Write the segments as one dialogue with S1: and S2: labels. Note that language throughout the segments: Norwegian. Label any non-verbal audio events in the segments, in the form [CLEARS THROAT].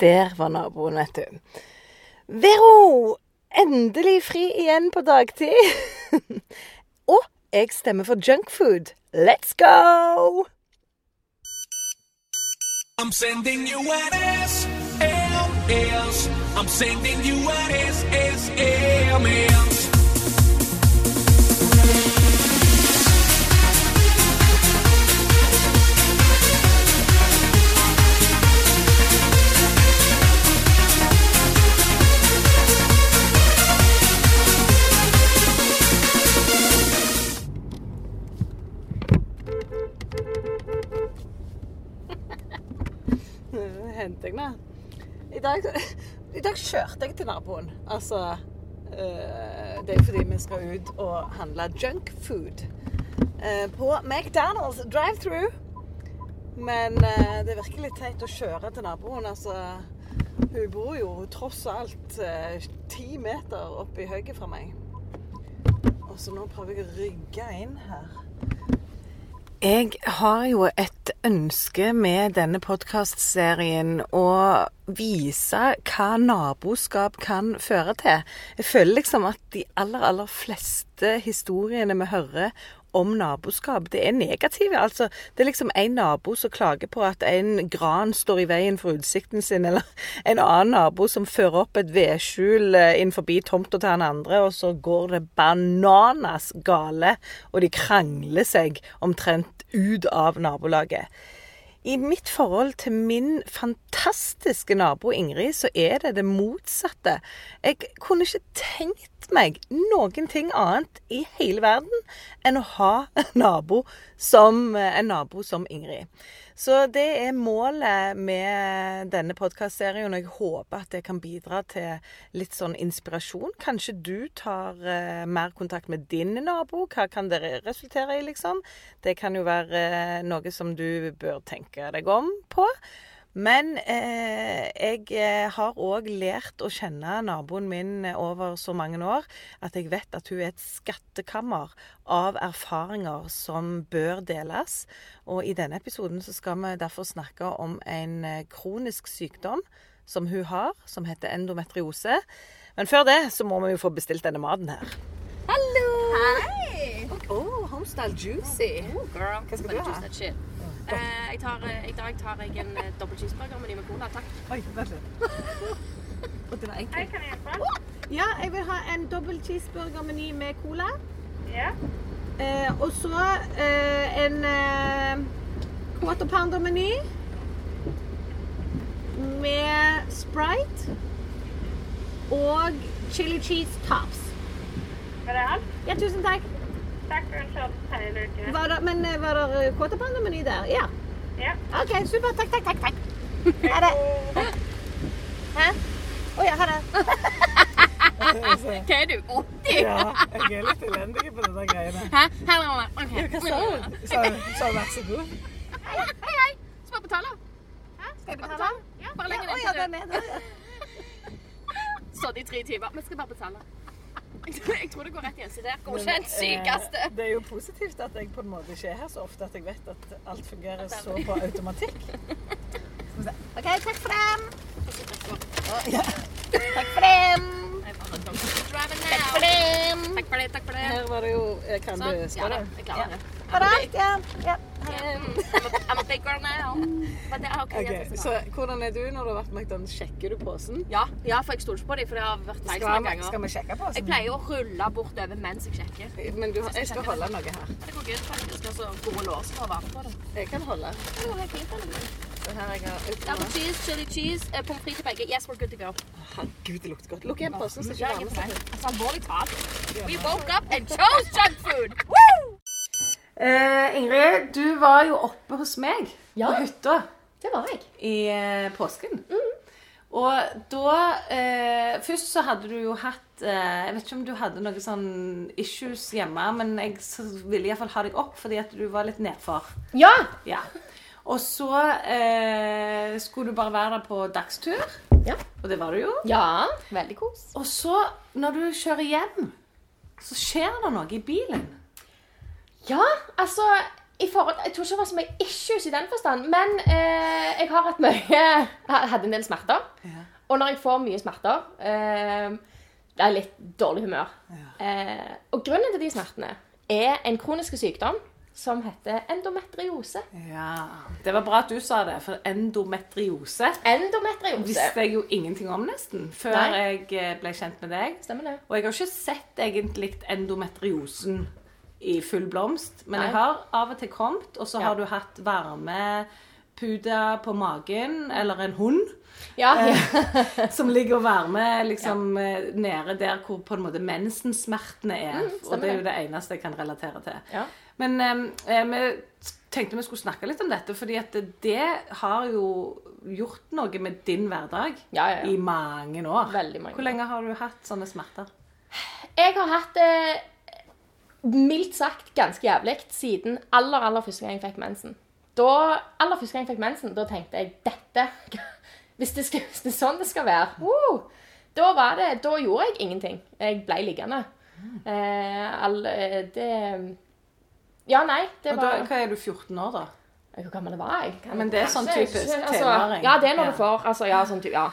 S1: Der var naboen, vet du. Vero! Endelig fri igjen på dagtid. [LAUGHS] Og jeg stemmer for junkfood. Let's go!
S2: I'm sending you an SLS. I'm sending you an SSMS.
S1: Henter jeg. I dag, [LAUGHS] I dag kjørte jeg til naboen. Altså øh, Det er fordi vi skal ut og handle junkfood uh, på McDonald's drive-through. Men eh, det virker litt teit å kjøre til naboen. Altså, hun bor jo tross alt eh, ti meter oppi høyet fra meg. Og så nå prøver jeg å rygge inn her. Jeg har jo et ønske med denne podkastserien å vise hva naboskap kan føre til. Jeg føler liksom at de aller, aller fleste historiene vi hører om naboskap, det er negative. Altså, det er liksom en nabo som klager på at en gran står i veien for utsikten sin, eller en annen nabo som fører opp et vedskjul innenfor inn forbi tomta til han andre, og så går det bananas gale, og de krangler seg omtrent ut av nabolaget. I mitt forhold til min fantastiske nabo Ingrid, så er det det motsatte. Jeg kunne ikke tenkt meg noen ting annet i hele verden enn å ha en nabo som, en nabo som Ingrid. Så det er målet med denne podkastserien, og jeg håper at det kan bidra til litt sånn inspirasjon. Kanskje du tar eh, mer kontakt med din nabo. Hva kan det resultere i, liksom? Det kan jo være eh, noe som du bør tenke deg om på. Men eh, jeg eh, har òg lært å kjenne naboen min over så mange år at jeg vet at hun er et skattekammer av erfaringer som bør deles. Og i denne episoden så skal vi derfor snakke om en eh, kronisk sykdom som hun har, som heter endometriose. Men før det så må vi jo få bestilt denne maten her.
S3: Hallo!
S1: Hei! Oh, homestyle juicy.
S3: Oh, girl.
S1: Hva skal du ha?
S3: Eh, jeg tar, eh, I dag tar jeg en uh, dobbel cheeseburger med ny med cola, takk.
S1: Oi, vent litt. Og det var
S4: Hei,
S1: enkelt.
S4: kan jeg hjelpe?
S1: Ja, jeg vil ha en dobbel cheeseburger-meny med cola.
S4: Ja.
S1: Eh, og så eh, en eh, quarter pounder-meny med Sprite og chili cheese tops.
S4: Var det alt?
S1: Ja, tusen takk. Var det, men eh, var det kåtepandemeny der? Ja.
S4: Ja.
S1: OK, supert. Takk, takk, takk. takk. Ha det. Hæ? Å ja, ha det.
S3: Hva er du? 80?
S1: Ja, jeg er litt elendig på denne greiene.
S3: Hæ? Her er det. OK.
S1: Hva sa hun? Sa hun vær så god?
S3: Hei, hei. Skal bare betale? Hæ? Skal jeg betale? Ja, bare legg den
S1: ja,
S3: til
S1: den
S3: du. Stått i tre timer. Vi skal bare betale. [LAUGHS] Jeg tror det går rett igjen. Så der går ikke den sykeste.
S1: Det er jo positivt at jeg på en måte ikke er her så ofte at jeg vet at alt fungerer så på automatikk. [LAUGHS] OK, [LAUGHS] takk for dem. Takk for dem.
S3: Takk for dem. Takk for det. Takk for det.
S1: Her var det jo eh, Kan du
S3: Ja da,
S1: du?
S3: jeg klarer det.
S1: Ha det alt, ja. ja.
S3: Um, I'm a- big girl now. But det er ok.
S1: OK, så hvordan er du når du har vært McDonald's? Sjekker du posen?
S3: Ja, ja, for jeg stoler ikke på dem, for det har vært feil
S1: Skal,
S3: mange
S1: vi- skal vi sjekke posen?
S3: Jeg pleier å rulle bortover mens jeg sjekker.
S1: Men du, jeg skal holde noe her.
S3: Det går greit, faktisk. Altså, gode lås for å være på det.
S1: Jeg kan holde.
S3: Det går helt fint. Double cheese, chili cheese, uh, pommes frites til begge. Yes, we're good to go.
S1: Herregud, det lukter godt. Lukk igjen posen, så ikke
S3: jeg
S1: seg.
S3: Altså, alvorlig talt. We woke up and chose junk food! Woo!
S1: Eh, Ingrid, du var jo oppe hos meg
S3: Ja.
S1: på hytta
S3: Det var jeg.
S1: i eh, påsken. Og da eh, Først så hadde du jo hatt eh, Jeg vet ikke om du hadde noen sånn issues hjemme, men jeg ville iallfall ha deg opp fordi at du var litt nedfor.
S3: Ja!
S1: Ja. Og så eh, skulle du bare være der på dagstur,
S3: Ja.
S1: og det var du jo.
S3: Ja, veldig kos.
S1: Og så, når du kjører hjem, så skjer det noe i bilen.
S3: Ja, altså
S5: i forhold, Jeg tror ikke det var så mye issues i den forstand, men eh, jeg har hatt mye jeg Hadde en del smerter.
S1: Ja.
S5: Og når jeg får mye smerter eh, Det er litt dårlig humør. Eh, og grunnen til de smertene er en kronisk sykdom som heter endometriose.
S1: Ja. Det var bra at du sa det, for endometriose
S5: Endometriose.
S1: visste jeg jo ingenting om nesten før
S5: Nei.
S1: jeg eh, ble kjent med deg.
S5: Stemmer det.
S1: Og jeg har ikke sett egentlig endometriosen i full blomst, men
S5: Nei.
S1: jeg har av og til kommet, og så
S5: Ja.
S1: har du hatt varmepude på magen, eller en hund,
S5: Ja,
S1: Eh. [LAUGHS] som ligger og varmer liksom ja. nede der hvor på en måte mensensmertene er.
S5: Mm,
S1: og det er jo
S5: det.
S1: eneste jeg kan relatere til.
S5: Ja.
S1: Men eh, vi tenkte vi skulle snakke litt om dette, fordi at det har jo gjort noe med din hverdag
S5: Ja, ja, ja.
S1: i mange år.
S5: Veldig mange
S1: Hvor lenge har du hatt sånne smerter?
S5: Jeg har hatt det mildt sagt ganske jævlig siden aller, aller første gang jeg fikk mensen. Da, aller første gang jeg fikk mensen, da tenkte jeg dette [LAUGHS] Hvis det, skal, hvis det er sånn det skal være woo, da, var det, da gjorde jeg ingenting. Jeg ble liggende. Eh, all, eh, det Ja, nei, det
S1: var da, hva er du 14 år, da?
S5: Hvor gammel var jeg?
S1: Men det er sånn typisk
S5: Altså. Ja, det er når du får altså, ja, sånn, type, ja.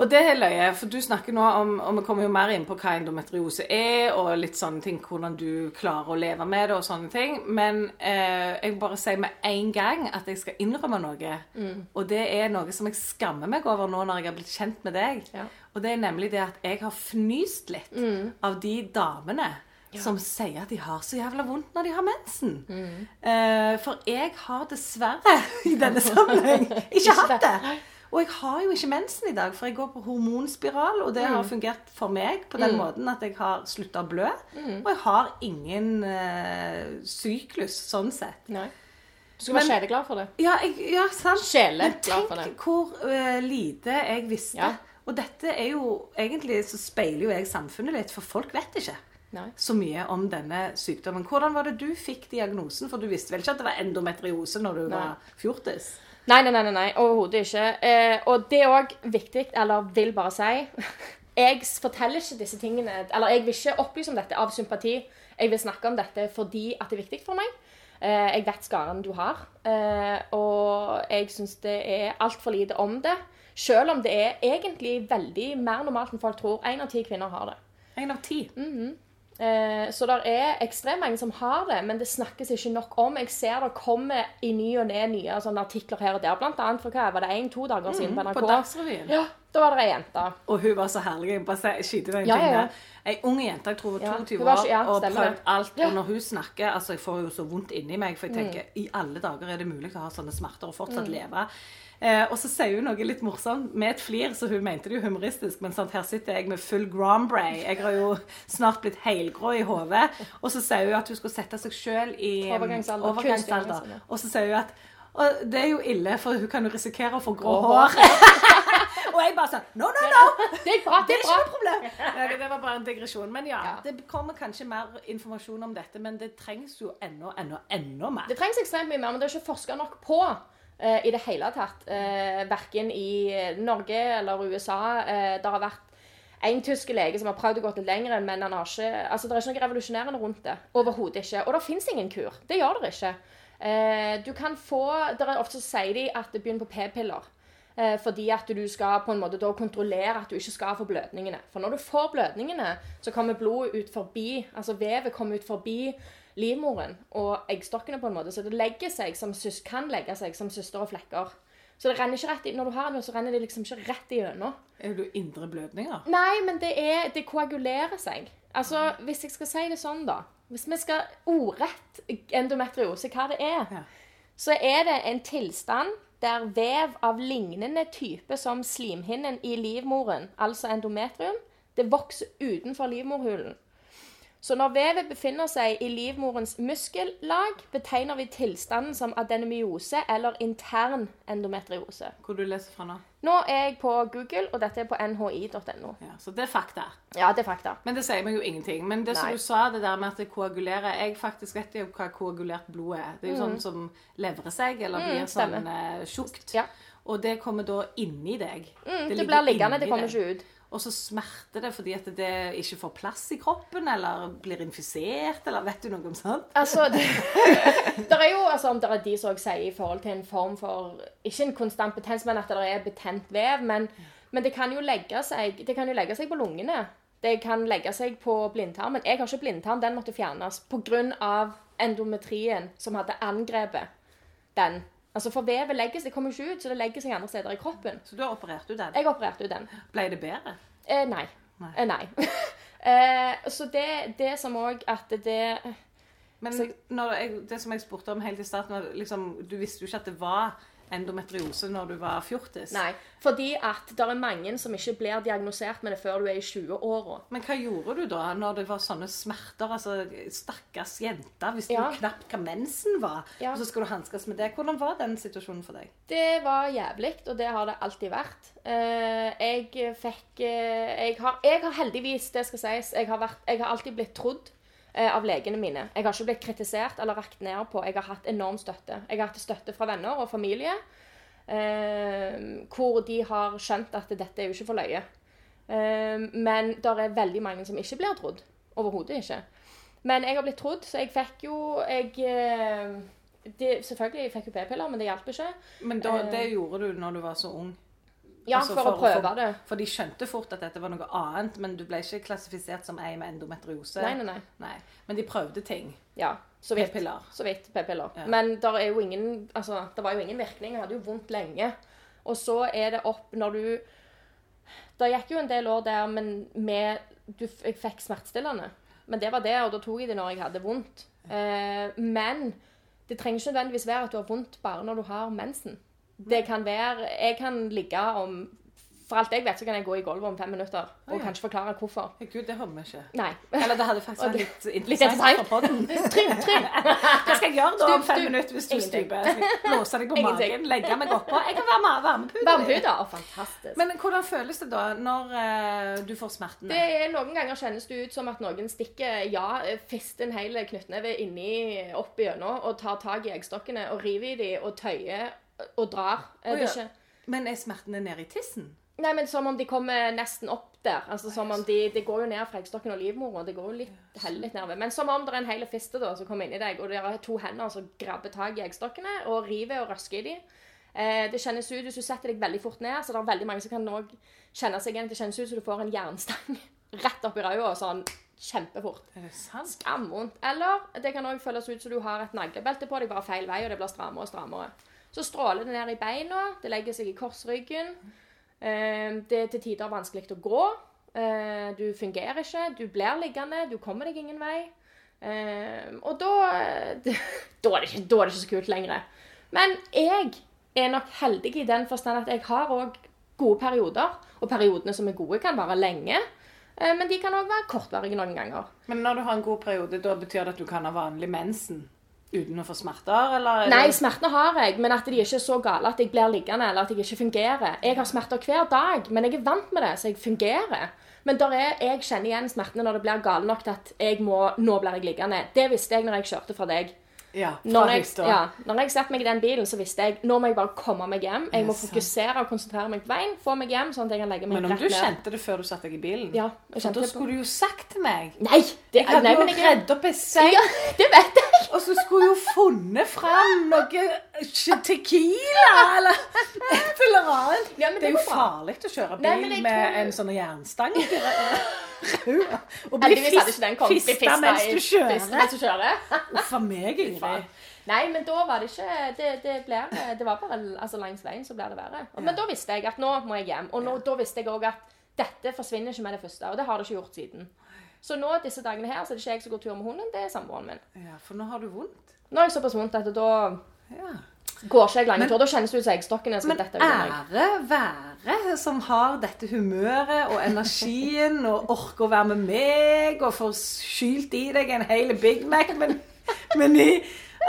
S1: Og det er løye, for du snakker nå om Og vi kommer jo mer inn på hva endometriose er, og litt sånne ting, hvordan du klarer å leve med det og sånne ting. Men eh, jeg vil bare si med en gang at jeg skal innrømme noe.
S5: Mm.
S1: Og det er noe som jeg skammer meg over nå når jeg har blitt kjent med deg.
S5: Ja.
S1: Og det er nemlig det at jeg har fnyst litt
S5: Mm.
S1: av de damene som sier at de har så jævla vondt når de har mensen.
S5: Mm.
S1: Eh, for jeg har dessverre [LAUGHS] i denne sammenheng [LAUGHS] ikke hatt
S5: det.
S1: Og jeg har jo ikke mensen i dag, for jeg går på hormonspiral, og det
S5: Mm.
S1: har fungert for meg på den måten at jeg har slutta å blø.
S5: Mm.
S1: Og jeg har ingen uh, syklus sånn sett.
S5: Nei. Du skal være sjeleglad for det.
S1: Ja, jeg, ja sant.
S5: Sjeleglad
S1: Men
S5: for det.
S1: tenk hvor uh, lite jeg visste.
S5: Ja.
S1: Og dette er jo Egentlig så speiler jo jeg samfunnet litt, for folk vet ikke
S5: Nei.
S1: så mye om denne sykdommen. Hvordan var det du fikk diagnosen? For du visste vel ikke at det var endometriose når du
S5: Nei.
S1: var fjortis?
S5: Nei, nei, nei, nei, nei overhodet ikke. Eh, og det er òg viktig, eller vil bare si [LAUGHS] Jeg forteller ikke disse tingene Eller jeg vil ikke opplyse om dette av sympati. Jeg vil snakke om dette fordi at det er viktig for meg. Eh, jeg vet skaren du har, eh, og jeg syns det er altfor lite om det. Selv om det er egentlig veldig mer normalt enn folk tror. Én av ti kvinner har det.
S1: Én av ti.
S5: Eh, så det er ekstremt mange som har det, men det snakkes ikke nok om. Jeg ser det kommer i ny og ne nye artikler her og der. Blant annet for hva var det en-to dager siden på NRK.
S1: På Dagsrevyen.
S5: Ja, da var det ei jente.
S1: Og hun var så herlig. Jeg bare skyter den en
S5: Ja, ja, ja.
S1: Ei ung jente, jeg tror hun var 22 år,
S5: ja,
S1: og prøvd alt.
S5: Mm.
S1: Og når hun snakker altså Jeg får jo så vondt inni meg, for jeg tenker i alle dager er det mulig å ha sånne smerter og fortsatt
S5: Mm.
S1: leve. Eh, og så sier hun noe litt morsomt med et flir, så hun mente det jo humoristisk. Men sant, her sitter jeg med full grombray. Jeg har jo snart blitt helgrå i hodet. Og så sier hun at hun skal sette seg sjøl i
S5: Overgangsalder.
S1: Overgangsalder. Og så sier hun at og det er jo ille, for hun kan jo risikere å få grå hår. [LAUGHS] og jeg bare sånn No, no, no!
S5: Det er bra,
S1: Det
S5: det
S1: er ikke noe problem. [LAUGHS] Ja, Det var bare en digresjon. Men ja,
S5: Ja.
S1: det kommer kanskje mer informasjon om dette, men det trengs jo enda, enda, enda mer.
S5: Det trengs ekstremt mye mer, men det er ikke forska nok på i det hele tatt. Uh, verken i Norge eller USA. Eh, det har vært en tysk lege som har prøvd å gå litt lenger, men han har ikke, altså, det er ikke noe revolusjonerende rundt det. Overhodet ikke. Og det fins ingen kur. Det gjør det ikke. Eh, du kan få det er Ofte så sier de at det begynner på p-piller. Eh, fordi at du skal på en måte da kontrollere at du ikke skal få blødningene. For når du får blødningene, så kommer blodet ut forbi, altså vevet kommer ut forbi livmoren og eggstokkene på en måte. Så det legger seg som kan legge seg som søster og flekker. Så det renner ikke rett i, når du har det, så renner det liksom ikke rett igjennom.
S1: Er du indre blødninger?
S5: Nei, men det, er, det koagulerer seg. Altså, Hvis jeg skal si det sånn, da Hvis vi skal ordrett endometriose, hva det er,
S1: Ja.
S5: så er det en tilstand der vev av lignende type som slimhinnen i livmoren, altså endometrium, det vokser utenfor livmorhulen. Så når vevet befinner seg i livmorens muskellag, betegner vi tilstanden som adenomyose eller intern endometriose.
S1: Hvor du leser fra nå?
S5: Nå er jeg på Google, og dette er på nhi.no.
S1: Ja, så det er fakta.
S5: Ja, det er fakta.
S1: Men det sier meg jo ingenting. Men det som du sa, det der med at det koagulerer Jeg faktisk vet jo hva koagulert blod er. Det er jo sånn som levrer seg, eller blir sånn
S5: Mm. stemmer.
S1: eh, tjukt.
S5: Ja.
S1: Og det kommer da inni deg.
S5: Mm, det
S1: det
S5: blir liggende, det kommer
S1: deg.
S5: ikke ut.
S1: Og så smerter det fordi at det ikke får plass i kroppen, eller blir infisert, eller vet du noe om sånt?
S5: Altså, det, [LAUGHS] det er jo, altså, om det er de som sier i forhold til en form for Ikke en konstant betennelse, men at det er betent vev. Men, men det kan seg Det kan jo legge seg på lungene. Det kan legge seg på blindtarmen. Jeg har ikke blindtarm, den måtte fjernes pga. endometrien som hadde angrepet den. Altså For vevet legges, det kommer ikke ut, så det legger seg andre steder i kroppen.
S1: Så du har operert ut den?
S5: Jeg opererte ut den.
S1: Ble det bedre?
S5: Eh, nei.
S1: Nei.
S5: Eh, nei. [LAUGHS] eh, så det, det som òg at det
S1: Men jeg, det som jeg spurte om helt i starten, var liksom, du visste jo ikke at det var endometriose når du var fjortis.
S5: Nei. Fordi at det er mange som ikke blir diagnosert med det før du er i 20-åra.
S1: Men hva gjorde du da når det var sånne smerter? Altså, Stakkars jente, visste
S5: Ja.
S1: du knapt hva mensen var,
S5: Ja.
S1: og så skal du hanskes med det. Hvordan var den situasjonen for deg?
S5: Det var jævlig, og det har det alltid vært. Eh, jeg fikk eh, jeg, har, jeg har heldigvis, det skal sies, jeg har, vært, jeg har alltid blitt trodd av legene mine. Jeg har ikke blitt kritisert eller rakt ned på. Jeg har hatt enorm støtte. Jeg har hatt støtte fra venner og familie, eh, hvor de har skjønt at dette er jo ikke for løye. Eh, men det er veldig mange som ikke blir trodd. Overhodet ikke. Men jeg har blitt trodd, så jeg fikk jo jeg, eh, det, Selvfølgelig jeg fikk jo p-piller, men det hjalp ikke.
S1: Men da,
S5: Eh.
S1: det gjorde du når du var så ung?
S5: Ja,
S1: Altså,
S5: for, å prøve det.
S1: For de skjønte fort at dette var noe annet, men du ble ikke klassifisert som ei med endometriose?
S5: Nei, nei, nei.
S1: Nei. Men de prøvde ting.
S5: Ja, så vidt.
S1: P-piller.
S5: Så vidt p-piller.
S1: Ja.
S5: Men der er jo ingen, altså, det var jo ingen virkning. Jeg hadde jo vondt lenge. Og så er det opp når du Det gikk jo en del år der men med du, Jeg fikk smertestillende. Men det var det, og da tok jeg det når jeg hadde vondt. Eh, men det trenger ikke nødvendigvis være at du har vondt bare når du har mensen. Det kan være Jeg kan ligge om For alt jeg vet, så kan jeg gå i gulvet om fem minutter og
S1: ja.
S5: kanskje forklare hvorfor.
S1: Gud, det hadde vi ikke.
S5: Nei.
S1: Eller det hadde faktisk [LAUGHS] vært litt
S5: Litt
S1: interessant
S5: interessant.
S1: for podden. [LAUGHS]
S5: Trym, trym.
S1: Hva skal jeg gjøre da om fem minutter hvis du stuper? Låse deg på [LAUGHS]
S5: Ingenting.
S1: magen, legge meg oppå? Jeg kan være med varmepute.
S5: Varmeputer. Fantastisk.
S1: Men hvordan føles det da når uh, du får smertene?
S5: Det er Noen ganger kjennes det ut som at noen stikker ja, fister en hel knyttneve inni opp igjennom og tar tak i eggstokkene og river i dem og tøyer og drar. Det er
S1: ja.
S5: ikke,
S1: Men er smertene nede i tissen?
S5: nei, men Som om de kommer nesten opp der. Altså som om de, Det går jo ned fra eggstokken og livmora. Det går jo litt heller litt nedover. Men som om det er en hel fiste da, som kommer inni deg, og det er to hender som grabber tak i eggstokkene og river og røsker i dem. Eh, det kjennes ut, Hvis du setter deg veldig fort ned, så det er veldig mange som kan også kjenne seg igjen. Det kjennes ut som du får en jernstang [LAUGHS] rett opp i røda sånn kjempefort.
S1: Er det sant?
S5: Skamvondt. Eller det kan også føles ut som du har et naglebelte på deg, bare feil vei, og det blir strammere og strammere. Så stråler det ned i beina, det legger seg i korsryggen. Eh, Det er til tider vanskelig å gå. Eh, Du fungerer ikke, du blir liggende, du kommer deg ingen vei. Eh, Og da, [LAUGHS] da, er det ikke, er det ikke så kult lenger. Men jeg er nok heldig i den forstand at jeg har òg gode perioder. Og periodene som er gode, kan vare lenge. Men de kan òg være kortvarige noen ganger.
S1: Men når du har en god periode, da betyr det at du kan ha vanlig mensen uten å få smerter, eller? er
S5: Nei, smertene har jeg, men at de ikke er så gale at jeg blir liggende eller at jeg ikke fungerer. Jeg har smerter hver dag, men jeg er vant med det, så jeg fungerer. Men er, jeg kjenner igjen smertene når det blir gale nok til at jeg må, nå blir jeg liggende. Det visste jeg når jeg kjørte fra deg.
S1: Ja, fra
S5: Når jeg, ja, når jeg satte meg i den bilen, så visste jeg nå må jeg bare komme meg hjem. Jeg må
S1: er
S5: fokusere og konsentrere meg på veien, få meg hjem, sånn at jeg kan legge meg
S1: Men om du
S5: ned.
S1: kjente det før du satte deg i bilen?
S5: Ja, jeg
S1: Så
S5: kjente
S1: da
S5: det på.
S1: skulle du jo sagt til meg.
S5: Nei! Det,
S1: Jeg hadde
S5: nei,
S1: jo redd opp ei seng,
S5: ja, [LAUGHS] det vet jeg!
S1: Og så skulle jo funnet fram noe tequila eller et eller annet.
S5: Ja,
S1: det
S5: det
S1: er jo farlig å kjøre bil
S5: Nei, men
S1: med
S5: tror-
S1: en sånn jernstang. [LAUGHS] Og bli fista mens du kjører. Uff a meg, Ingrid.
S5: Nei, men da var det ikke Det, det, ble, det var bare altså, langs veien så ble det verre. Men da visste jeg at nå må jeg hjem. Og nå, da visste jeg òg at dette forsvinner ikke med det første. Og det har det ikke gjort siden. Så nå disse dagene her så er det ikke jeg som går tur med hunden, det er samboeren min.
S1: Ja, for nå har du vondt.
S5: Nå har jeg såpass vondt at da
S1: Ja.
S5: går ikke jeg lange turer. Da kjennes det ut som eggstokkene skal
S1: Men ære være som har dette humøret og energien og orker å være med meg og får skylt i deg en hel Big Mac-meny. men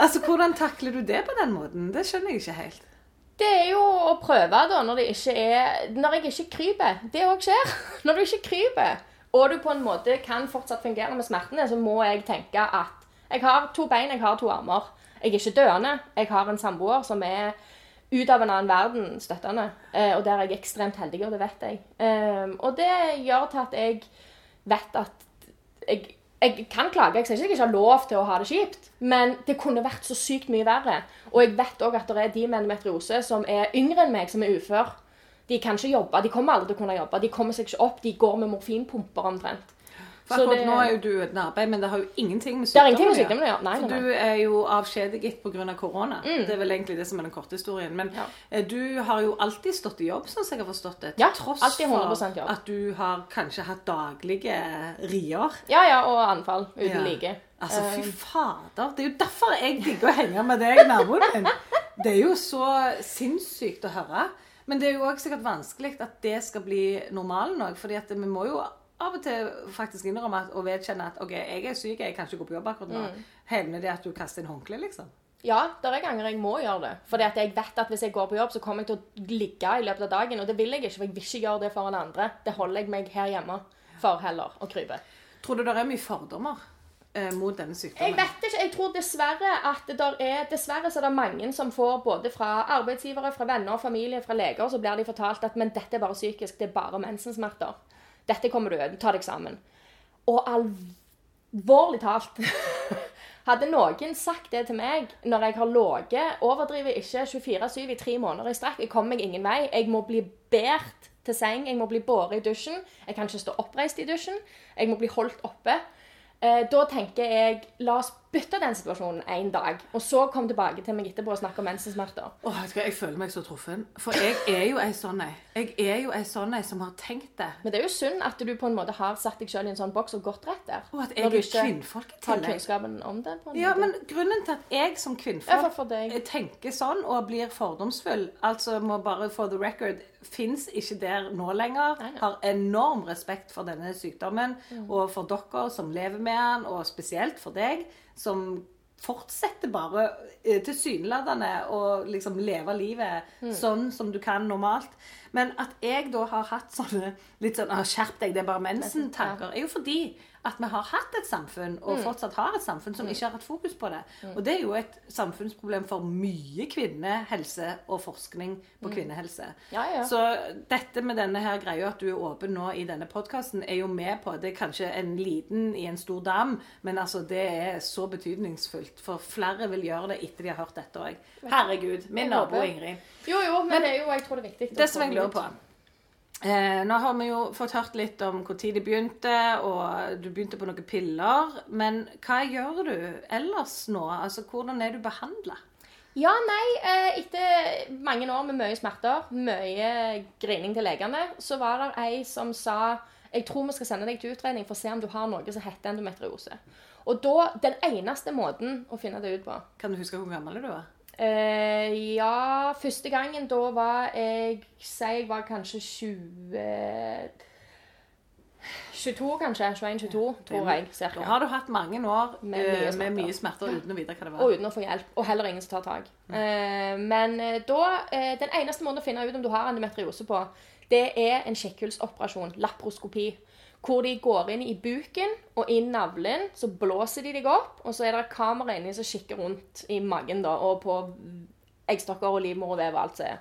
S1: altså, hvordan takler du det på den måten? Det skjønner jeg ikke helt.
S5: Det er jo å prøve da, når det ikke er Når jeg ikke kryper. Det òg skjer. [LAUGHS] Når du ikke kryper, og du på en måte kan fortsatt fungere med smertene, så må jeg tenke at jeg har to bein, jeg har to armer. Jeg er ikke døende. Jeg har en samboer som er ut av en annen verden støttende. Eh, og der er jeg ekstremt heldig, og det vet jeg. Eh, og det gjør til at jeg vet at jeg, jeg kan klage. Jeg sier ikke at jeg ikke har lov til å ha det kjipt, men det kunne vært så sykt mye verre. Og jeg vet òg at det er de med endometriose som er yngre enn meg, som er ufør. De kan ikke jobbe. De kommer aldri til å kunne jobbe. De kommer seg ikke opp. De går med morfinpumper omtrent.
S1: For akkurat
S5: det-
S1: nå er jo du uten arbeid, men det har jo ingenting med
S5: Det har
S1: sykdommen
S5: ingenting med
S1: å gjøre.
S5: sykdommen å gjøre. Nei,
S1: For du er jo avskjediget pga. korona. Det er vel egentlig det som er den korte historien. Men
S5: Ja.
S1: eh, du har jo alltid stått i jobb, sånn som jeg har forstått det.
S5: Ja,
S1: tross for
S5: jobb.
S1: at du har kanskje hatt daglige rier.
S5: Ja, ja, og anfall uten
S1: Ja.
S5: like.
S1: Altså, fy
S5: Eh,
S1: fader. Det er jo derfor jeg digger å henge med deg, naboen min. Det er jo så sinnssykt å høre. Men det er jo òg sikkert vanskelig at det skal bli normalen òg. at vi må jo av og til faktisk innrømme at, og vedkjenne at OK, jeg er syk, jeg kan ikke gå på jobb akkurat nå.
S5: Mm.
S1: Hevner det at du kaster inn håndkle, liksom?
S5: Ja, det er ganger jeg må gjøre det. At jeg vet at hvis jeg går på jobb, så kommer jeg til å ligge i løpet av dagen. Og det vil jeg ikke, for jeg vil ikke gjøre det foran andre. Det holder jeg meg her hjemme for heller å krype.
S1: Tror du det er mye fordommer mot denne
S5: Jeg vet ikke. Jeg tror dessverre at det er Dessverre så er det mange som får både fra arbeidsgivere, fra venner familie, fra leger, så blir de fortalt at men dette er bare psykisk, det er bare mensensmerter. Dette kommer du over, ta deg sammen. Og alvorlig talt [LAUGHS] Hadde noen sagt det til meg når jeg har ligget, overdriver ikke 24-7 i tre måneder i strekk, jeg kommer meg ingen vei, jeg må bli båret til seng, jeg må bli båret i dusjen, jeg kan ikke stå oppreist i dusjen, jeg må bli holdt oppe. Eh, da tenker jeg la oss bytte den situasjonen en dag, og så komme tilbake til meg etterpå og snakke om mensensmerter.
S1: Åh, vet Jeg føler meg så truffen. For jeg er jo ei sånn ei. Jeg er jo ei sånn ei som har tenkt det.
S5: Men det er jo synd at du på en måte har satt deg selv i en sånn boks og gått rett der.
S1: Og at jeg er kvinnfolk i tillegg.
S5: har kunnskapen om det. på en
S1: Ja,
S5: måte.
S1: men grunnen til at jeg som kvinnfolk
S5: for
S1: tenker sånn og blir fordomsfull, altså må bare for the record, fins ikke der nå lenger.
S5: Nei, nei.
S1: Har enorm respekt for denne sykdommen
S5: Mm.
S1: og for dere som lever med den, og spesielt for deg som fortsetter bare eh, tilsynelatende å liksom leve livet
S5: Mm.
S1: sånn som du kan normalt. Men at jeg da har hatt sånne litt sånn ah, 'Skjerp deg, det er bare mensen'-tanker, er jo fordi at vi har hatt et samfunn, og
S5: Mm.
S1: fortsatt har et samfunn, som ikke har hatt fokus på det. Og det er jo et samfunnsproblem for mye kvinnehelse og forskning på kvinnehelse.
S5: Mm. Ja, ja.
S1: Så dette med denne her greia at du er åpen nå i denne podkasten, er jo med på Det er kanskje en liten i en stor dam, men altså det er så betydningsfullt. For flere vil gjøre det etter de har hørt dette òg. Herregud. Min nabo. Ingrid.
S5: Jo, jo, men, det er jo, jeg tror det er viktig.
S1: Det som jeg lurer på eh, Nå har vi jo fått hørt litt om når de begynte, og du begynte på noen piller. Men hva gjør du ellers nå? Altså, Hvordan er du behandla?
S5: Ja, nei, eh, etter mange år med mye smerter, mye grining til legene, så var det ei som sa jeg tror vi skal sende deg til utredning for å se om du har noe som heter endometriose. Og da, den eneste måten å finne det ut på
S1: Kan du huske hvor gammel du var?
S5: Eh, Ja, første gangen da var jeg Si jeg var kanskje 20 22, kanskje. 21-22, tror jeg.
S1: Da
S5: Cirka.
S1: har du hatt mange år
S5: Med mye
S1: med
S5: smerter.
S1: mye smerter uten å vite hva det var.
S5: Og uten å få hjelp. Og heller ingen som tar tak. Eh, men eh, da uh, Den eneste måten å finne ut om du har endometriose på, det er en kjekkhullsoperasjon. laproskopi. Hvor de går inn i buken og i navlen, så blåser de deg opp, og så er det et kamera inni som kikker rundt i magen da, og på eggstokker og livmorvev og alt som er.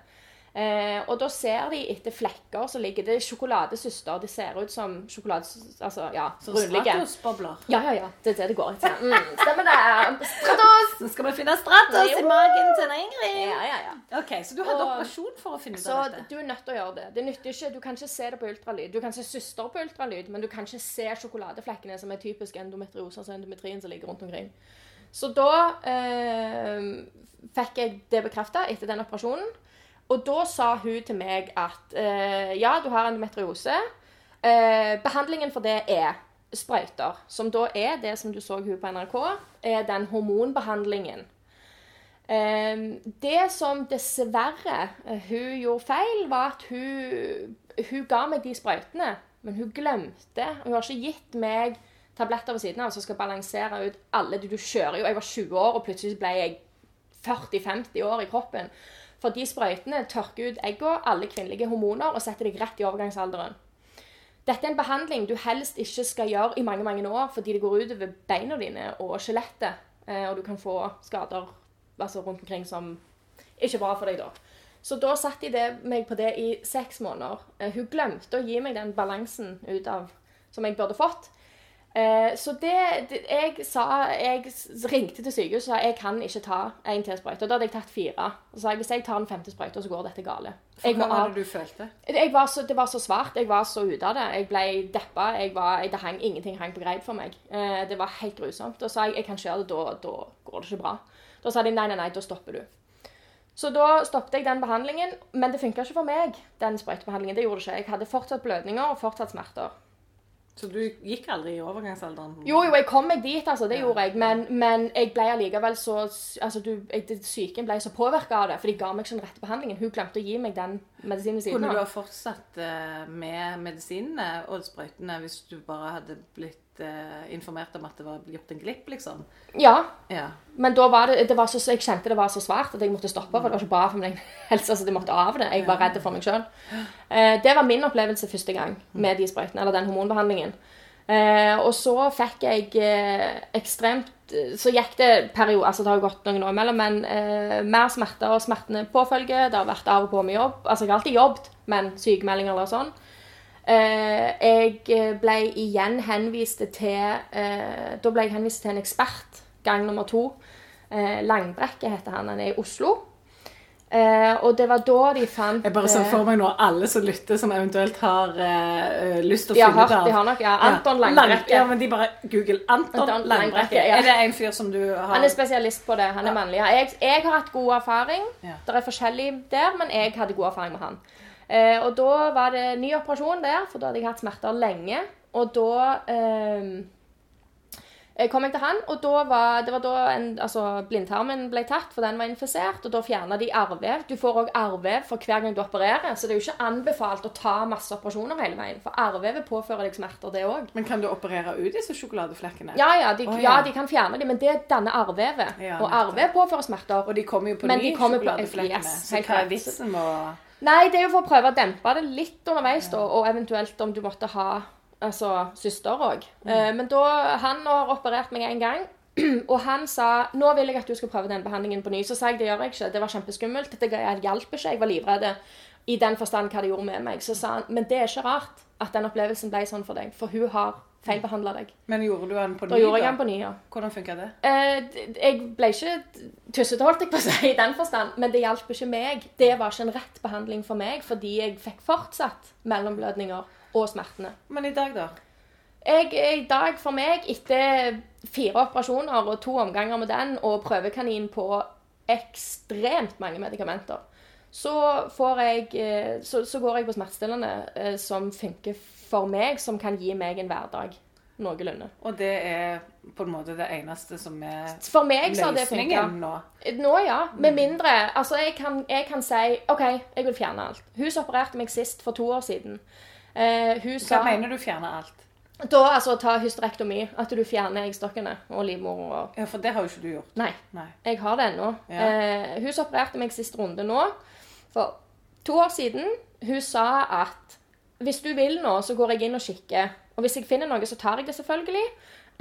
S5: Eh, og da ser de etter flekker som ligger Det er sjokoladesøster. De ser ut som sjokolade... Altså, ja,
S1: Så
S5: rundlige.
S1: Stratos-bobler.
S5: Ja, ja, ja. Det er det det går etter. Mm, [LAUGHS] stemmer det. Stratos!
S1: Så skal vi finne Stratos i magen til Ingrid.
S5: Ja, ja, ja.
S1: Ok, Så du hadde
S5: Og-
S1: operasjon for å finne ut
S5: Så
S1: av dette?
S5: du er nødt til å gjøre det. Det nytter ikke, Du kan ikke se det på ultralyd. Du kan se søster på ultralyd, men du kan ikke se sjokoladeflekkene som er typisk endometriose, altså endometrien som ligger rundt omkring. Så da eh, fikk jeg det bekrefta etter den operasjonen. Og da sa hun til meg at eh, ja, du har endometriose. Eh, behandlingen for det er sprøyter, som da er det som du så hun på NRK, er den hormonbehandlingen. Eh, det som dessverre eh, hun gjorde feil, var at hun, hun ga meg de sprøytene, men hun glemte. Hun har ikke gitt meg tabletter ved siden av som skal balansere ut alle Du, du kjører jo Jeg var 20 år, og plutselig ble jeg 40-50 år i kroppen. For de sprøytene tørker ut eggene, alle kvinnelige hormoner, og setter deg rett i overgangsalderen. Dette er en behandling du helst ikke skal gjøre i mange mange år, fordi det går utover beina dine og skjelettet, eh, og du kan få skader altså rundt omkring som ikke er bra for deg da. Så da satte de meg på det i seks måneder. Eh, hun glemte å gi meg den balansen ut av som jeg burde fått. Eh, så det, det Jeg sa Jeg ringte til sykehuset og sa jeg kan ikke ta en til sprøyte. Da hadde jeg tatt fire. Og så sa jeg hvis jeg tar den femte sprøyta, så går dette gale. Jeg
S1: Hva var det du følte?
S5: Var så, det var så svart. Jeg var så ute av det. Jeg ble deppa. Jeg var, jeg, det hang, ingenting hang på greip for meg. Eh, det var helt grusomt. Da sa jeg jeg kan ikke gjøre det, da, da går det ikke bra. Da sa de nei, nei, nei, da stopper du. Så da stoppet jeg den behandlingen, men det funka ikke for meg. den sprøytebehandlingen. Det gjorde det ikke. Jeg hadde fortsatt blødninger og fortsatt smerter.
S1: Så du gikk aldri i overgangsalderen?
S5: Jo, jo, jeg kom meg dit, altså. Det gjorde jeg. Men, men jeg ble allikevel så altså, du, jeg, Psyken ble så påvirka av det, for de ga meg ikke den rette behandlingen. Hun glemte å gi meg den medisinen ved siden
S1: Kunne du ha fortsatt eh, med medisinene og sprøytene hvis du bare hadde blitt eh, informert om at det var gjort en glipp, liksom?
S5: Ja,
S1: Ja.
S5: Men da var det, det var så, jeg kjente det var så svært at jeg måtte stoppe, for det var ikke bra for min [LAUGHS] helse. så jeg måtte av det. Jeg var redd for meg sjøl. Eh, det var min opplevelse første gang med de sprøytene, eller den hormonbehandlingen. Eh, og så fikk jeg eh, ekstremt Så gikk det periode, altså det har gått noen år imellom, men mer smerter og smertene påfølger. Det har vært av og på med jobb. Altså jeg har alltid jobbet, men sykemeldinger eller sånn. Jeg ble igjen henvist til Da ble jeg henvist til en ekspert gang nummer to. Eh, Langbrekke heter han. Han er i Oslo. Eh, og det var da de fant
S1: Jeg bare ser
S5: eh,
S1: for meg nå alle som lytter, som eventuelt har eh, lyst til å
S5: har
S1: finne
S5: hørt,
S1: ut
S5: de har nok, ja. Anton Langbrekke.
S1: Ja, men de bare Google Anton,
S5: Anton
S1: Langbrekke.
S5: Ja.
S1: Er det en fyr som du har
S5: Han er spesialist på det. Han er mannlig. Jeg, jeg har hatt god erfaring.
S1: Ja.
S5: Det er forskjellig der, men jeg hadde god erfaring med han. Eh, og da var det ny operasjon der, for da hadde jeg hatt smerter lenge. Og da eh, kom jeg til han, og da var, det var da en, altså, blindtarmen ble tatt, for den var infisert. Og da fjerna de arrvev. Du får òg arrvev for hver gang du opererer, så det er jo ikke anbefalt å ta masse operasjoner hele veien. For arrvevet påfører deg smerter, det òg.
S1: Men kan du operere ut disse sjokoladeflekkene?
S5: Ja, ja, de,
S1: oh,
S5: ja.
S1: ja.
S5: de kan fjerne dem, men det danner arrvevet.
S1: Ja,
S5: og arrvev påfører smerter.
S1: Og de kommer jo på
S5: Men
S1: ny,
S5: de kommer på-
S1: sjokoladeflekkene.
S5: yes,
S1: så hva er vitsen med å
S5: Nei, det er jo for å prøve å dempe det litt underveis, da, og eventuelt om du måtte ha altså, søster òg.
S1: Mm.
S5: men da Han har operert meg en gang, [CLEARS THROAT] og han sa nå vil jeg at du skal prøve den behandlingen på ny. Så sa jeg det gjør jeg ikke. Det var kjempeskummelt. Det hjalp ikke. Jeg var livredd i den forstand hva det gjorde med meg. Så sa han men det er ikke rart at den opplevelsen ble sånn for deg, for hun har feilbehandla deg.
S1: Men gjorde du den på ny?
S5: Da gjorde jeg den på ny, ja.
S1: Hvordan funka det?
S5: Eh, jeg ble ikke tussete, holdt jeg på å si, i den forstand, men det hjalp ikke meg. Det var ikke en rett behandling for meg, fordi jeg fikk fortsatt mellomblødninger og smertene.
S1: Men i dag, da?
S5: Jeg er i dag for meg, etter fire operasjoner og to omganger med den, og prøvekanin på ekstremt mange medikamenter, så, får jeg, eh, så, så går jeg på smertestillende eh, som funker for meg, som kan gi meg en hverdag noenlunde.
S1: Og det er på en måte det eneste som er
S5: For meg så har det funka.
S1: løsningen nå?
S5: Nå, ja. Med mindre Altså, jeg kan, jeg kan si OK, jeg vil fjerne alt. Hun som opererte meg sist for to år siden. Eh, hun
S1: Hva
S5: sa
S1: mener du fjerner alt?
S5: Da altså ta hysterektomi. At du fjerner eggstokkene og livmor og
S1: Ja, For det har jo ikke du gjort.
S5: Nei.
S1: Nei.
S5: Jeg har det ennå.
S1: Ja.
S5: Eh, hun som opererte meg sist runde nå, for to år siden, hun sa at hvis du vil nå, så går jeg inn og kikker. Og hvis jeg finner noe, så tar jeg det selvfølgelig.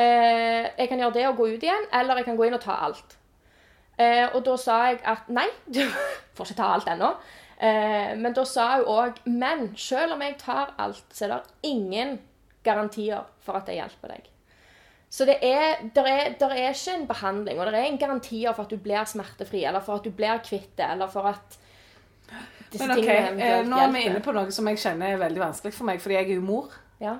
S5: Eh, jeg kan gjøre det og gå ut igjen, eller jeg kan gå inn og ta alt. Eh, og da sa jeg at nei, [LAUGHS] du får ikke ta alt ennå. Eh, men da sa hun òg Men selv om jeg tar alt, så er det ingen garantier for at det hjelper deg. Så det er, der er, der er ikke en behandling, og det er ingen garantier for at du blir smertefri, eller for at du blir kvitt det, eller for at disse
S1: Men ok,
S5: tingene
S1: eh, Nå er vi inne på noe som jeg kjenner er veldig vanskelig for meg, fordi jeg er jo mor.
S5: Ja.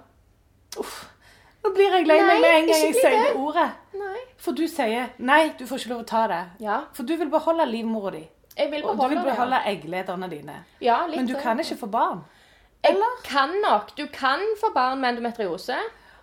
S1: Nå blir jeg lei meg med en gang jeg sier
S5: det
S1: ordet.
S5: Nei.
S1: For du sier nei, du får ikke lov å ta det.
S5: Ja.
S1: For du vil beholde livmora di.
S5: Jeg vil
S1: Og du
S5: beholde
S1: vil beholde egglederne dine.
S5: Ja, litt
S1: Men du
S5: sånn.
S1: kan ikke få barn. Eller?
S5: Jeg kan nok. Du kan få barn med endometriose,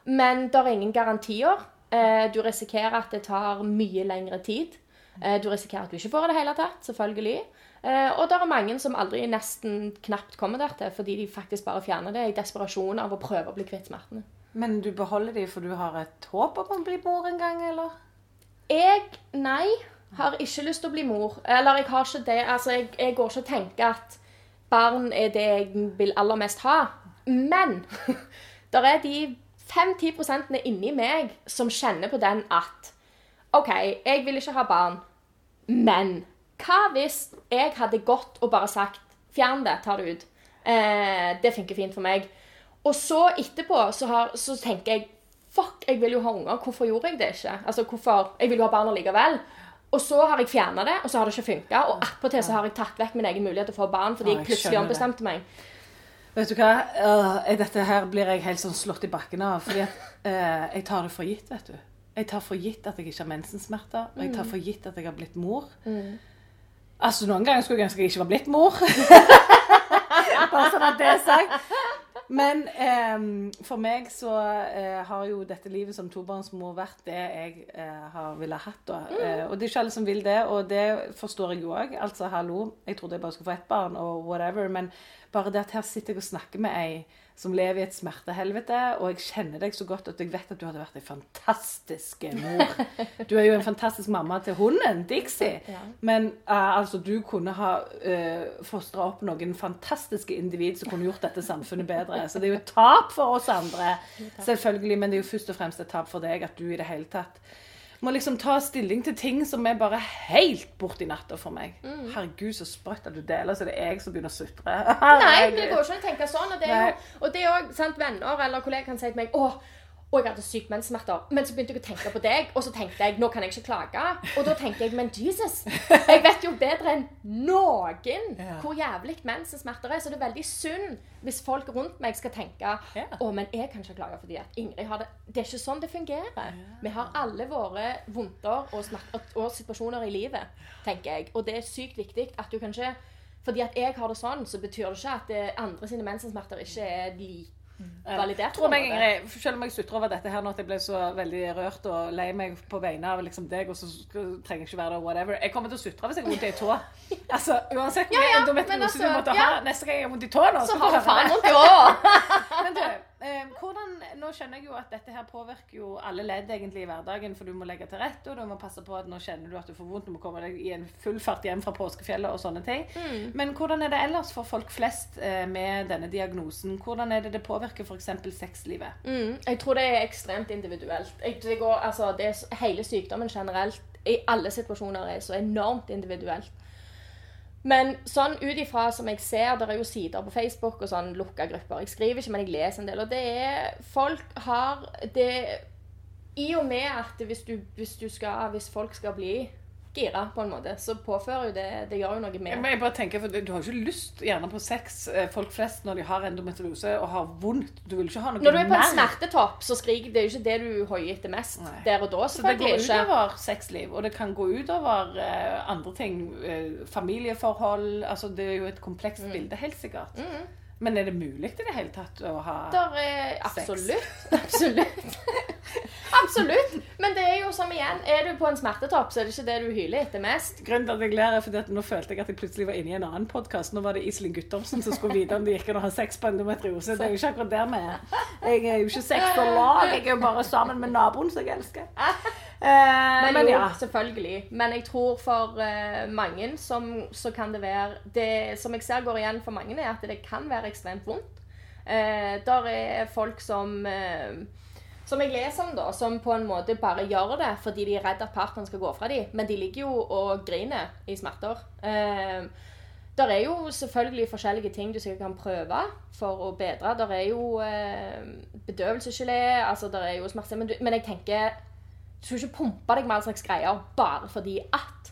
S5: men det er ingen garantier. Eh, Du risikerer at det tar mye lengre tid. Eh, Du risikerer at du ikke får det hele tatt, selvfølgelig. Eh, Og det er mange som aldri nesten knapt kommer dertil, fordi de faktisk bare fjerner det i desperasjon av å prøve å bli kvitt smertene.
S1: Men du beholder de for du har et håp om å bli mor en gang, eller?
S5: Jeg, nei, har ikke lyst til å bli mor. Eller jeg har ikke det. Altså, jeg, jeg går ikke og tenker at barn er det jeg vil aller mest ha. Men [LAUGHS] der er de 5-10 prosentene inni meg som kjenner på den at OK, jeg vil ikke ha barn, men Hva hvis jeg hadde gått og bare sagt Fjern det, ta det ut. Eh, det funker fint for meg. Og så etterpå så, har, så tenker jeg Fuck, jeg vil jo ha unger. Hvorfor gjorde jeg det ikke? Altså, hvorfor? Jeg vil jo ha barn likevel. Og så har jeg fjerna det, og så har det ikke funka. Og attpåtil så har jeg tatt vekk min egen mulighet til å få barn fordi jeg plutselig ombestemte meg.
S1: Vet du hva? uh, dette her blir jeg helt sånn slått i bakken av. Fordi at uh, jeg tar det for gitt, vet du. Jeg tar for gitt at jeg ikke har mensensmerter. Og jeg tar for gitt at jeg har blitt mor. Altså, noen ganger skulle jeg ønske jeg ikke var blitt mor. [LAUGHS] Bare sånn at det er sagt. Men eh, for meg så eh, har jo dette livet som tobarnsmor vært det jeg eh, har ville hatt. Da. Eh, og det er ikke alle som vil det, og det forstår jeg jo òg. Altså, hallo, jeg trodde jeg bare skulle få ett barn, og whatever. Men bare det at her sitter jeg og snakker med ei som lever i et smertehelvete, og jeg kjenner deg så godt at jeg vet at du hadde vært en fantastisk mor. [LAUGHS] Du er jo en fantastisk mamma til hunden, Dixie. Men uh, altså, du kunne ha uh, fostra opp noen fantastiske individ som kunne gjort dette samfunnet bedre. Så det er jo et tap for oss andre, selvfølgelig, men det er jo først og fremst et tap for deg at du i det hele tatt må liksom ta stilling til ting som er bare helt borti natta for meg. Herregud, så sprøtt at du deler, så det er jeg som begynner å sutre.
S5: Nei, [LAUGHS] det går ikke an å tenke sånn. Og det er jo, og det er jo sant, venner eller kollegaer kan si til meg å, og jeg hadde sykt menssmerter. Men så begynte jeg å tenke på deg, og så tenkte jeg nå kan jeg ikke klage. Og da tenkte jeg men Jesus, jeg vet jo bedre enn noen hvor jævlig menssmerter er. Så det er veldig synd hvis folk rundt meg skal tenke
S1: Ja.
S5: å, men jeg kan ikke klage fordi at Ingrid har det. Det er ikke sånn det fungerer. Vi har alle våre vondter og, smerter, og situasjoner i livet, tenker jeg. Og det er sykt viktig at du kan ikke fordi at jeg har det sånn, så betyr det ikke at andre sine mensensmerter ikke er like validert.
S1: Tror
S5: på en
S1: meg. Ingrid, selv om jeg sutrer over dette her nå, at jeg ble så veldig rørt og lei meg på vegne av liksom deg, og så trenger jeg ikke være der, whatever. Jeg kommer til å sutre hvis jeg har vondt i ei tå. [LAUGHS] Altså, uansett hvor
S5: Ja,
S1: mye
S5: ja,
S1: endometriose
S5: altså,
S1: du måtte
S5: ja.
S1: ha neste gang jeg har vondt i tå nå,
S5: Så
S1: så
S5: har
S1: du
S5: faen vondt i år. [LAUGHS]
S1: Men eh, hvordan, nå skjønner jeg jo at dette her påvirker jo alle ledd egentlig i hverdagen, for du må legge til rette, og du må passe på at nå kjenner du at du får vondt, du må komme deg i en full fart hjem fra påskefjellet og sånne ting.
S5: Mm.
S1: Men hvordan er det ellers for folk flest eh, med denne diagnosen? Hvordan er det det påvirker f.eks. sexlivet?
S5: Mm, jeg tror det er ekstremt individuelt. Det går, altså, det er, hele sykdommen generelt i alle situasjoner er så enormt individuelt. Men sånn ut ifra som jeg ser, det er jo sider på Facebook og sånn lukka grupper. Jeg skriver ikke, men jeg leser en del. Og det er Folk har det I og med at hvis, du, hvis, du skal, hvis folk skal bli gira, på en måte, så påfører jo det Det gjør jo noe med
S1: Men jeg bare tenker, for Du har jo ikke lyst gjerne på sex, eh, folk flest, når de har endometriose og har vondt. Du vil ikke ha noe mer.
S5: Når du er på en smertetopp, så skriker det er jo ikke det du hoier etter mest
S1: Nei.
S5: der og da.
S1: Så det går
S5: Selvfølgelig ikke.
S1: utover sexliv, og det kan gå utover eh, andre ting. eh, familieforhold. altså Det er jo et komplekst
S5: Mm.
S1: bilde, helt sikkert. Men er det mulig i det hele tatt å ha
S5: Der er
S1: Sex.
S5: absolutt. Absolutt. [LAUGHS] absolutt. Men det er jo som igjen, er du på en smertetopp, så er det ikke det du hyler etter mest.
S1: Grunnen til at jeg ler er fordi at nå følte jeg at jeg plutselig var inne i en annen podkast. Nå var det Iselin Guttormsen som skulle vite om det gikk an å ha sex på endometriose. Det er jo ikke akkurat der vi er. Jeg er jo ikke sexolog, jeg er jo bare sammen med naboen som jeg elsker. Eh,
S5: Men,
S1: men
S5: jo,
S1: ja.
S5: selvfølgelig. Men jeg tror for eh, mange som, så kan det være Det som jeg ser går igjen for mange, er at det kan være ekstremt vondt. Eh, der er folk som som jeg leser om, da, som på en måte bare gjør det fordi de er redd at partneren skal gå fra dem. Men de ligger jo og griner i smerter. Eh, der er jo selvfølgelig forskjellige ting du sikkert kan prøve for å bedre. Der er jo eh, bedøvelsesgelé, altså der er jo smerter. Men, men jeg tenker du skal ikke pumpe deg med all slags greier bare fordi at.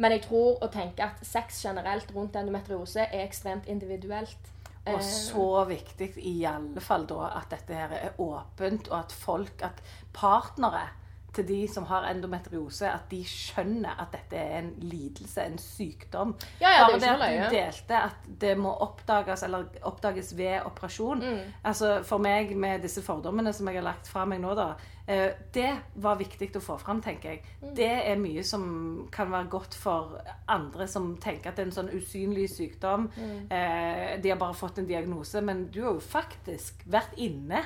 S5: Men jeg tror og tenker at sex generelt rundt endometriose er ekstremt individuelt.
S1: Og
S5: Eh,
S1: så viktig i alle fall da at dette her er åpent, og at folk, at partnere til de som har endometriose, at de skjønner at dette er en lidelse, en sykdom.
S5: Ja, ja, det
S1: Bare
S5: jo
S1: det at du delte at det må oppdages, eller oppdages ved operasjon.
S5: Mm.
S1: Altså For meg, med disse fordommene som jeg har lagt fra meg nå, da, eh, det var viktig å få fram, tenker jeg.
S5: Mm.
S1: Det er mye som kan være godt for andre som tenker at det er en sånn usynlig sykdom.
S5: Mm.
S1: Eh, de har bare fått en diagnose, men du har jo faktisk vært inne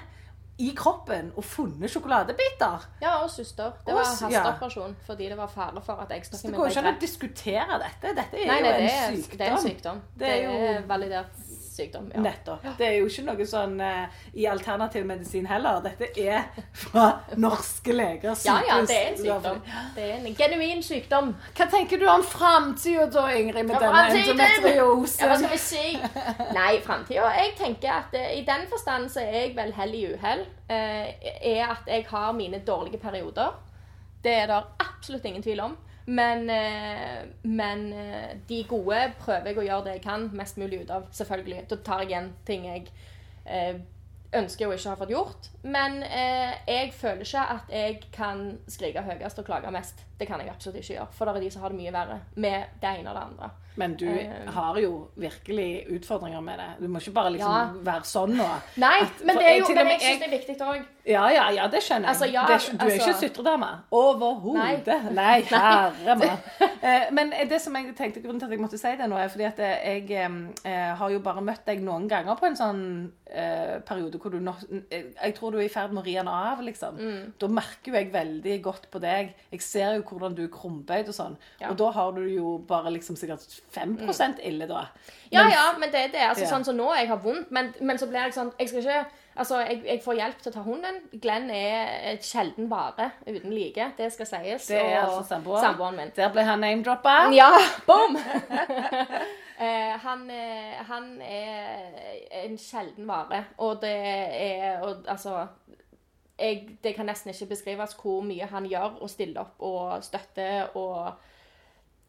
S1: i kroppen og funnet sjokoladebiter.
S5: Ja, og søster. Det var
S1: hasteoperasjon ja.
S5: fordi det var fare for at
S1: Så
S5: eggstokken
S1: det går ikke an å diskutere dette. Dette er
S5: Nei,
S1: jo
S5: nei,
S1: en
S5: det er,
S1: sykdom.
S5: det er en sykdom.
S1: Det er jo
S5: validert sykdom. Ja.
S1: Nettopp. Det er jo ikke noe sånn uh, i alternativ medisin heller. Dette er fra norske leger.
S5: ja, ja, det er en sykdom. Det er en genuin sykdom.
S1: Hva tenker du om framtida da, Ingrid, med
S5: Ja,
S1: denne
S5: endometriosen? Ja, hva skal vi si? Nei, framtida Jeg tenker at uh, i den forstand så er jeg vel hell i uhell. Uh, er at jeg har mine dårlige perioder. Det er det absolutt ingen tvil om. Men, eh, men eh, de gode prøver jeg å gjøre det jeg kan mest mulig ut av. Selvfølgelig. Da tar jeg igjen ting jeg eh, ønsker å ikke ha fått gjort. Men jeg føler ikke at jeg kan skrike høyest og klage mest. Det kan jeg absolutt ikke gjøre. For det er de som har det mye verre med det ene og det andre.
S1: Men du har jo virkelig utfordringer med det. Du må ikke bare liksom
S5: Ja.
S1: være sånn nå.
S5: Nei, men det er jo
S1: jeg,
S5: men
S1: med
S5: jeg syns det er viktig òg.
S1: Ja, ja, ja, det skjønner jeg.
S5: Altså, ja,
S1: det ikke- du er ikke
S5: altså-
S1: sutredame. Overhodet. Nei, [LAUGHS] herre mann. Eh, Men det som jeg tenkte grunnen til at jeg måtte si det nå, er fordi at jeg eh, har jo bare møtt deg noen ganger på en sånn eh, periode hvor du nå eh, Jeg tror du er i ferd med å ri den av, liksom.
S5: Mm.
S1: Da merker jo jeg veldig godt på deg. Jeg ser jo hvordan du er krumbøyd og sånn.
S5: Ja.
S1: Og da har du jo bare liksom sikkert 5% ille, da.
S5: Ja,
S1: Men-
S5: ja, men det, det er altså
S1: Ja.
S5: sånn som nå. Jeg har vondt, men, men så blir jeg sånn Jeg skal ikke Altså, jeg, jeg får hjelp til å ta hunden. Glenn er et sjelden vare uten like. Det skal sies.
S1: Det er altså samboeren.
S5: samboeren min.
S1: Der ble han name-droppa.
S5: Ja, [LAUGHS] boom! [LAUGHS] eh, han, eh, han er en sjelden vare, og det er og, Altså jeg, Det kan nesten ikke beskrives hvor mye han gjør og stiller opp og støtter og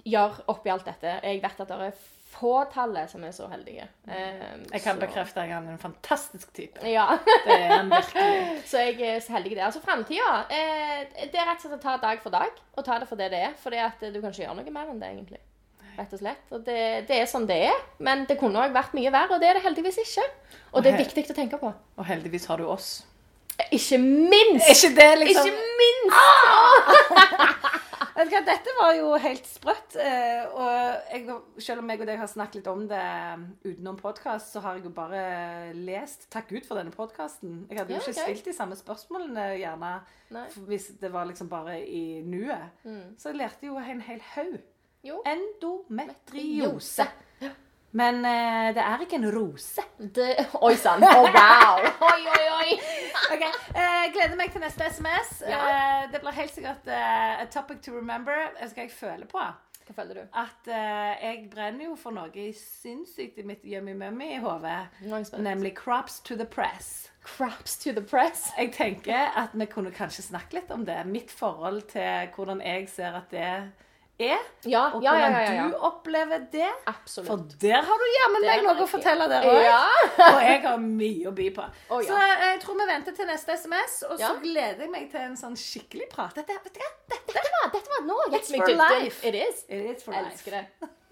S5: gjør oppi alt dette. Jeg vet at det er fåtallet som er så heldige. Um,
S1: Jeg kan
S5: så-
S1: bekrefte at han er en fantastisk type.
S5: Ja.
S1: Det er han virkelig. [LAUGHS]
S5: Så jeg er så heldig der. Altså framtida eh, Det er rett og slett å ta dag for dag, og ta det for det det er. Fordi eh, du kan ikke gjøre noe mer enn det, egentlig. Rett og slett. Og det, det er sånn det er. Men det kunne òg vært mye verre, og det er det heldigvis ikke. Og det er viktig å tenke på.
S1: Og heldigvis har du oss.
S5: Ikke minst!
S1: Ikke det liksom
S5: Ikke minst!
S1: Ah! [LAUGHS] hva, Dette var jo helt sprøtt. eh, Og jeg, selv om jeg og deg har snakket litt om det utenom podkast, så har jeg jo bare lest Takk Gud for denne podkasten. Jeg hadde jo
S5: Ja,
S1: ikke
S5: ok.
S1: stilt de samme spørsmålene gjerne
S5: Nei. Mm.
S1: hvis det var liksom bare i nuet. Så jeg lærte jo en hel haug.
S5: Jo.
S1: Endometriose. Men eh, det er ikke en rose.
S5: Det, oi sann. Oh, wow. [LAUGHS] Oi, oi, oi.
S1: Ok, Uh, Gleder meg til neste SMS. Eh, det blir helt sikkert uh, a topic to remember. Hva skal jeg føle på?
S5: Hva føler du?
S1: At jeg brenner jo for noe sinnssykt i mitt yummy-mummy i hodet.
S5: Er.
S1: Nemlig crops to the press.
S5: Crops to the press.
S1: Jeg tenker at vi kunne kanskje snakke litt om det. Mitt forhold til hvordan jeg ser at det er.
S5: Ja,
S1: Og hvordan
S5: ja. ja,
S1: du opplever det.
S5: Absolutt.
S1: For der har du jammen meg noe å fortelle der òg.
S5: Ja.
S1: Og jeg har mye å by på. [LAUGHS]
S5: Oh.
S1: Så eh, jeg tror vi venter til neste SMS, og så gleder jeg meg til en sånn skikkelig prat. Dette, vet du hva? Dette
S5: Dette var, dette var nå.
S1: It's for life.
S5: It is.
S1: It is for life.
S5: Elsker det. [LAUGHS]